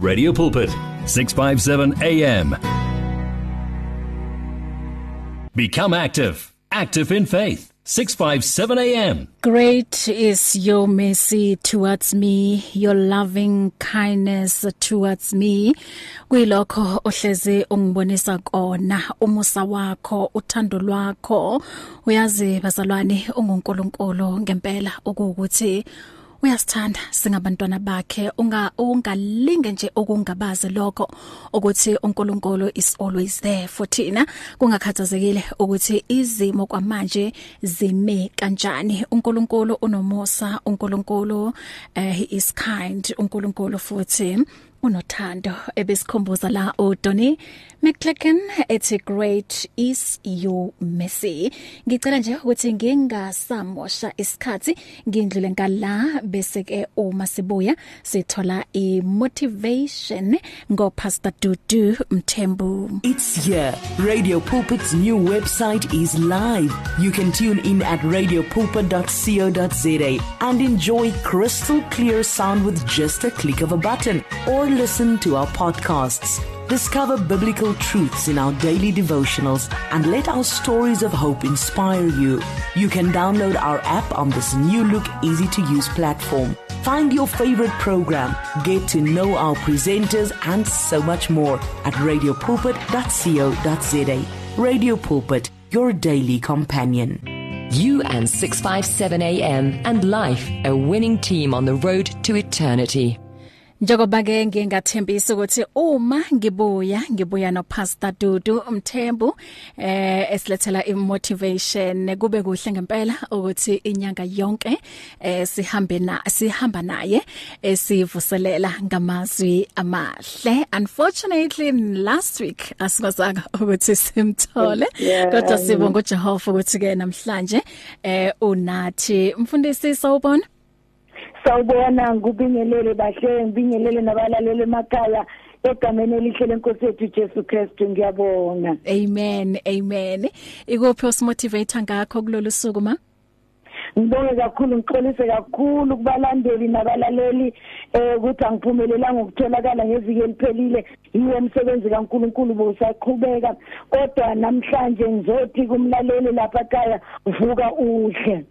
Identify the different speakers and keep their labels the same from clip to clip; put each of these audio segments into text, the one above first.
Speaker 1: Radio Pulpit 657 AM Become active. Active in faith. 657 AM
Speaker 2: Great is your mercy towards me. Your loving kindness towards me. Kuyilokho ohleze ungibonisa kona. Umusa wakho uthando lwakho. Uyazi bazalwane ungunkulunkulu ngempela. Ukuthi uyasithanda singabantwana bakhe. Unga ungalinge nje okungabazi lokho ukuthi uNkulunkulu is always there for thina. Kungakhathazekile ukuthi izimo kwamanje zime kanjani. uNkulunkulu unomusa uNkulunkulu uh, he is kind. uNkulunkulu futhi unothando ebesikhumbuza la uDoni McClacken ethi great is your mercy. Ngicela nje ukuthi ngingasamosha isikhathi ngindlule ngala bese ke uma sibuya sithola i motivation ngo Pastor Dudu Mthembu.
Speaker 3: It's here. Radio Pulpit's new website is live. You can tune in at radiopulpit.co.za and enjoy crystal clear sound with just a click of a button or listen to our podcasts. Discover biblical truths in our daily devotionals and let our stories of hope inspire you. You can download our app on this new look, easy to use platform. Find your favorite program, get to know our presenters, and so much more at radiopulpit.co.za. Radio Pulpit, your daily companion.
Speaker 4: You and 657 AM and life, a winning team on the road to eternity.
Speaker 2: Njengoba ke ngingathembisa ukuthi uma ngibuya ngibuya no Pastor Dudu Mthembu eh esilethela imotivation kube kuhle ngempela ukuthi inyanga yonke eh sihambe na sihamba naye esivuselela ngamazwi amahle. Unfortunately last week asikwazanga ukuthi simthole kodwa sibonga uJehova ukuthi ke namhlanje eh unathi. Mfundisi sawubona?
Speaker 5: Sawubona ngubingelele bahle ngibingelele nabalaleli emakhaya egameni elihle lenkosi yethu Jesu Kristu. Ngiyabonga
Speaker 2: amen amen. Ikuphi osimotivate ngakho kulolu suku ma?
Speaker 5: Ngibonge kakhulu ngixolise kakhulu kubalandeli nabalaleli eh ukuthi angiphumelelanga ukutholakala ngeviki eliphelile. Yiwo umsebenzi kaNkuluNkulu bosaqhubeka kodwa namhlanje ngizothi kumlaleli lapha ekhaya vuka uhle.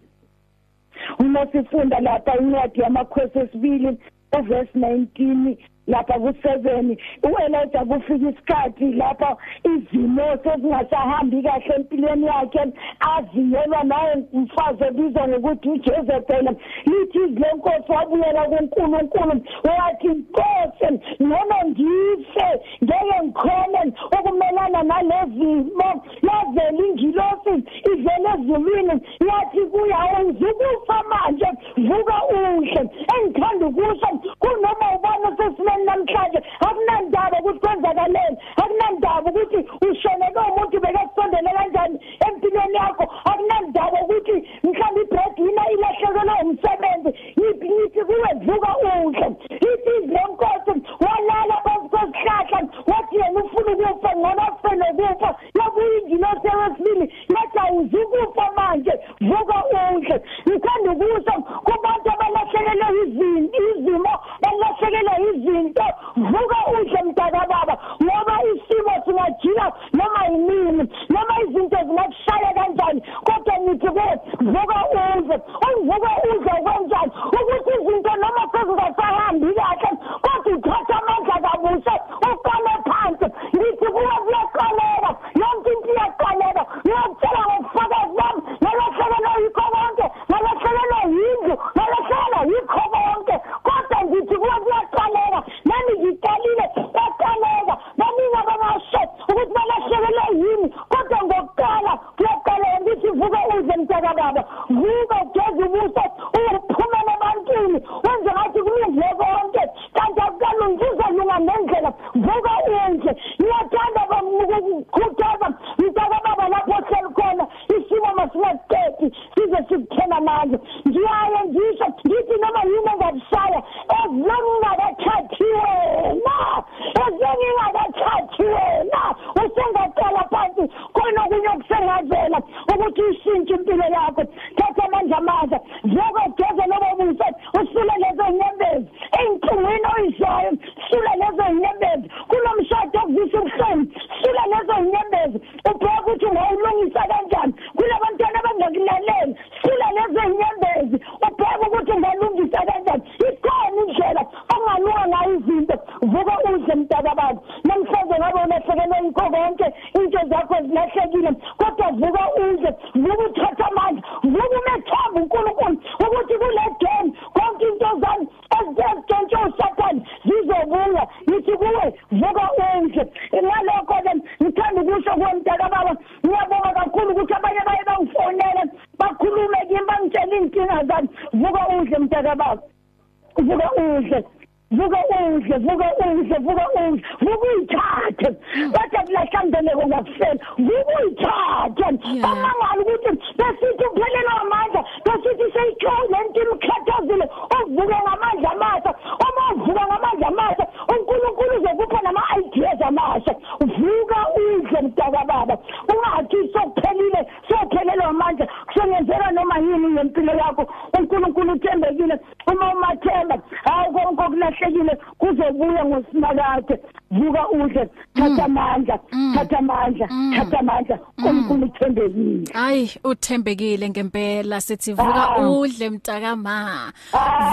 Speaker 5: Uma sifunda lapha incwadi yamakhwesi esibili uverse 19 lapha ku7 uElijah kufika isikhathi lapha izimo sezingasahambi kahle empilweni yakhe aziyelwa naye umfazi obizwa ngokuthi uJezebel lithi lenkosi wabuyela kuNkulunkulu wathi inkosi noma ngife ngeke ngikhone ukumelana nalezimo yazela ingilosi ivele ezulwini yathi kuyawe ngizukufa manje vuka uhle engithanda ukusho kunoma ubani sesime empilweni namhlanje akunandaba ukuthi kwenzakaleni akunandaba ukuthi ushonele umuntu bekasondele kanjani empilweni yakho akunandaba ukuthi mhlawumbe ibreadwinner ilahlekelwe umsebenzi yithi kuwe vuka uhle ithi lenkosi walala phansi kwesihlahla wathi yena ufuna ukufa ngona afe nokufa yabuya ingilosi yesibili yathi awuzukufa manje vuka uhle ngithanda ukusho kubantu abalahlekelwe izimo balahlekelwe izinto vuka uhle mntaka baba ngoba isimo singajika noma yimini noma izinto zingakushaya kanjani kodwa ngithi ke vuka uze ungivuka uze kanjani ukuthi izinto noma sezingasahambi kahle kodwa uthatha amandla kabusha uqale phansi ngithi kuwe kuyaqaleka yonke into iyaqaleka ngiyakutshela ngokufakazi bami ngalahlekelwa yikho konke ngalahlekelwa yindlu ngalahlekelwa yikho konke kodwa ngithi kuwe kuyaqaleka nami ngiqalile baqaleka baningi abangasho ukuthi balahlekelwe yini kodwa ngokuqala kuyaqaleka ngithi vuka uze mntaka baba vuka ugeze ubuso uphumele ebantwini wenze ngathi kulungile konke. Kanti akukalungi kuzolunga ngendlela vuka unje ngiyathanda ukukhuthaza mntaka baba lapho ohleli khona isimo masingaqedi size sikuthena manje. Yikho konke into zakho zilahlekile kodwa vuka udle vuka uthatha amandla vuka umethemba uNkulunkulu ukuthi kule game konke into zami ezidontshe usathane zizobuya ngithi kuwe vuka udle ngalokho ke ngithanda ukusho kuwe mntakababa ngiyabonga kakhulu ukuthi abanye baye bangifonela bakhulume kimi bangitshela iy'nkinga zami. Vuka udle mntakababa. Vuka udle vuka udle vuka udle vuka udle vuka uyithathe. Bathi kulahlandeleko ngakufela vuka uyithathe. Amangala ukuthi besithi uphelelwa amandla besithi seyithola lento imkhathazile uvuke ngamandla amasha uma uvuka ngamandla amasha uNkulunkulu uzokupha nama ideas amasha vuka udle mntaka baba ungathi sokuphelile sokuphelelwa amandla kusengenzeka noma yini ngempilo yakho uNkulunkulu uthembekile uma umathemba hayi konke okulahlekile kuzobuya ngosimakade vuka udle thatha amandla thatha amandla thatha amandla uNkulunkulu uthembekile.
Speaker 2: Hayi uthembekile ngempela sithi vuka udle mntakama.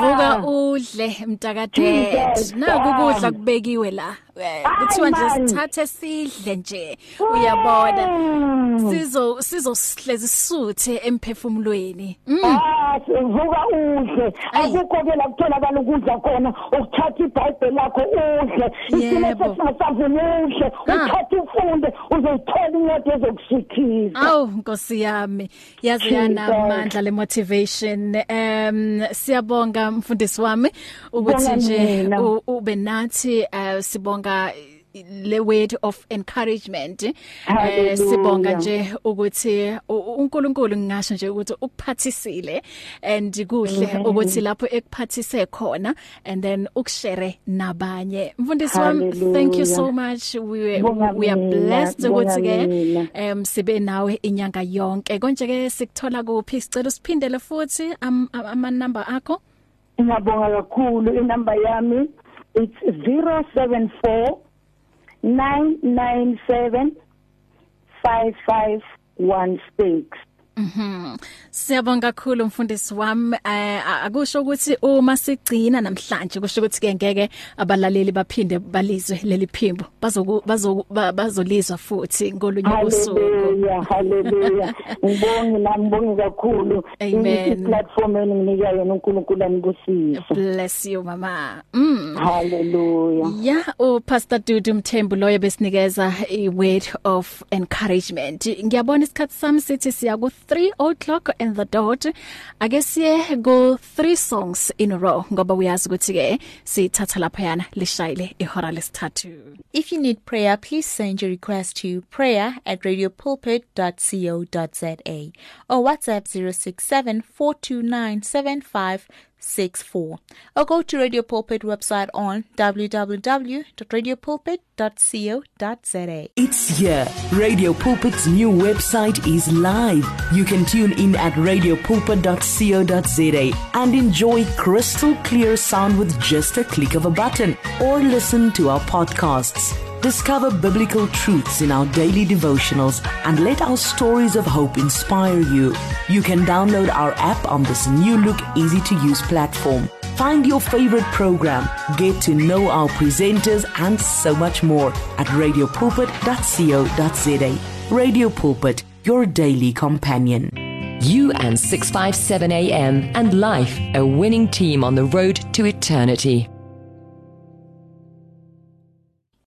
Speaker 2: Vuka udle mntakadet naku kudla kubekiwe la. Eh, kuthiwa nje sithathe sidle nje. Uyabona? Sizo sizosihlezi sisuthe emphefumulweni.
Speaker 5: Ah vuka udle. Akukho ke la kutholakala ukudla khona. Ukuthatha iBhayibheli lakho udle. Isimo
Speaker 2: Yebo.
Speaker 5: sesingasavuni udle. Uthathe ufunde uzothola incwadi ezokusikhisa.
Speaker 2: Aw Nkosi yami. Yazi
Speaker 5: Jesus.
Speaker 2: yanamandla le motivation. Um siyabonga mfundisi wami ukuthi
Speaker 5: Bonga
Speaker 2: nje
Speaker 5: mina.
Speaker 2: u- ube nathi uh, sibonga le word of encouragement eh sibonga nje ukuthi uNkulunkulu ngingasho nje ukuthi ukuphathisile and kuhle ukuthi lapho ekuphathise khona and then ukushare nabanye. Mfundisi wami thank you so much. We
Speaker 5: Bonga
Speaker 2: we are blessed ukuthi ke em sibe nawe inyanga yonke. Konje ke sikuthola kuphi sicela usiphindele futhi am- am- ama number akho?
Speaker 5: Ngiyabonga kakhulu inamba yami. It's 074 997 5516
Speaker 2: Mhm. Siyabonga kakhulu mfundisi wami. Eh, akusho ukuthi uma sigcina namhlanje kusho ukuthi ke ngeke abalaleli baphinde balizwe leli phimbo. Bazoku bazo ba- bazolizwa futhi ngolunye usuku.
Speaker 5: Haleluya haleluya. Ngibonge nami ngibonge kakhulu.
Speaker 2: Amen.
Speaker 5: platform enginika yona uNkulunkulu anibusise
Speaker 2: bless you mama. Mm.
Speaker 5: Haleluya.
Speaker 2: Yeah, u Pastor Dudu Mthembu loyo besinikeza i word of encouragement. Ngiyabona isikhathi sami sithi siya ku 3 o'clock and the dot. Ake siye go 3 songs in a row ngoba uyazi ukuthi ke sithatha lapha yana lishayile ihora lesithathu.
Speaker 6: If you need prayer, please send your request to prayer at radiopulpit.co.za or WhatsApp 067 429 7564 or go to Radio Pulpit website on www.radiopulpit.co.za.
Speaker 3: It's here. Radio Pulpit's new website is live. You can tune in at radiopulpit.co.za and enjoy crystal clear sound with just a click of a button or listen to our podcasts. Discover biblical truths in our daily devotionals and let our stories of hope inspire you. You can download our app on this new look, easy to use platform. Find your favorite program, get to know our presenters, and so much more at radiopulpit.co.za. Radio Pulpit, your daily companion.
Speaker 4: You and 657 AM and life, a winning team on the road to eternity.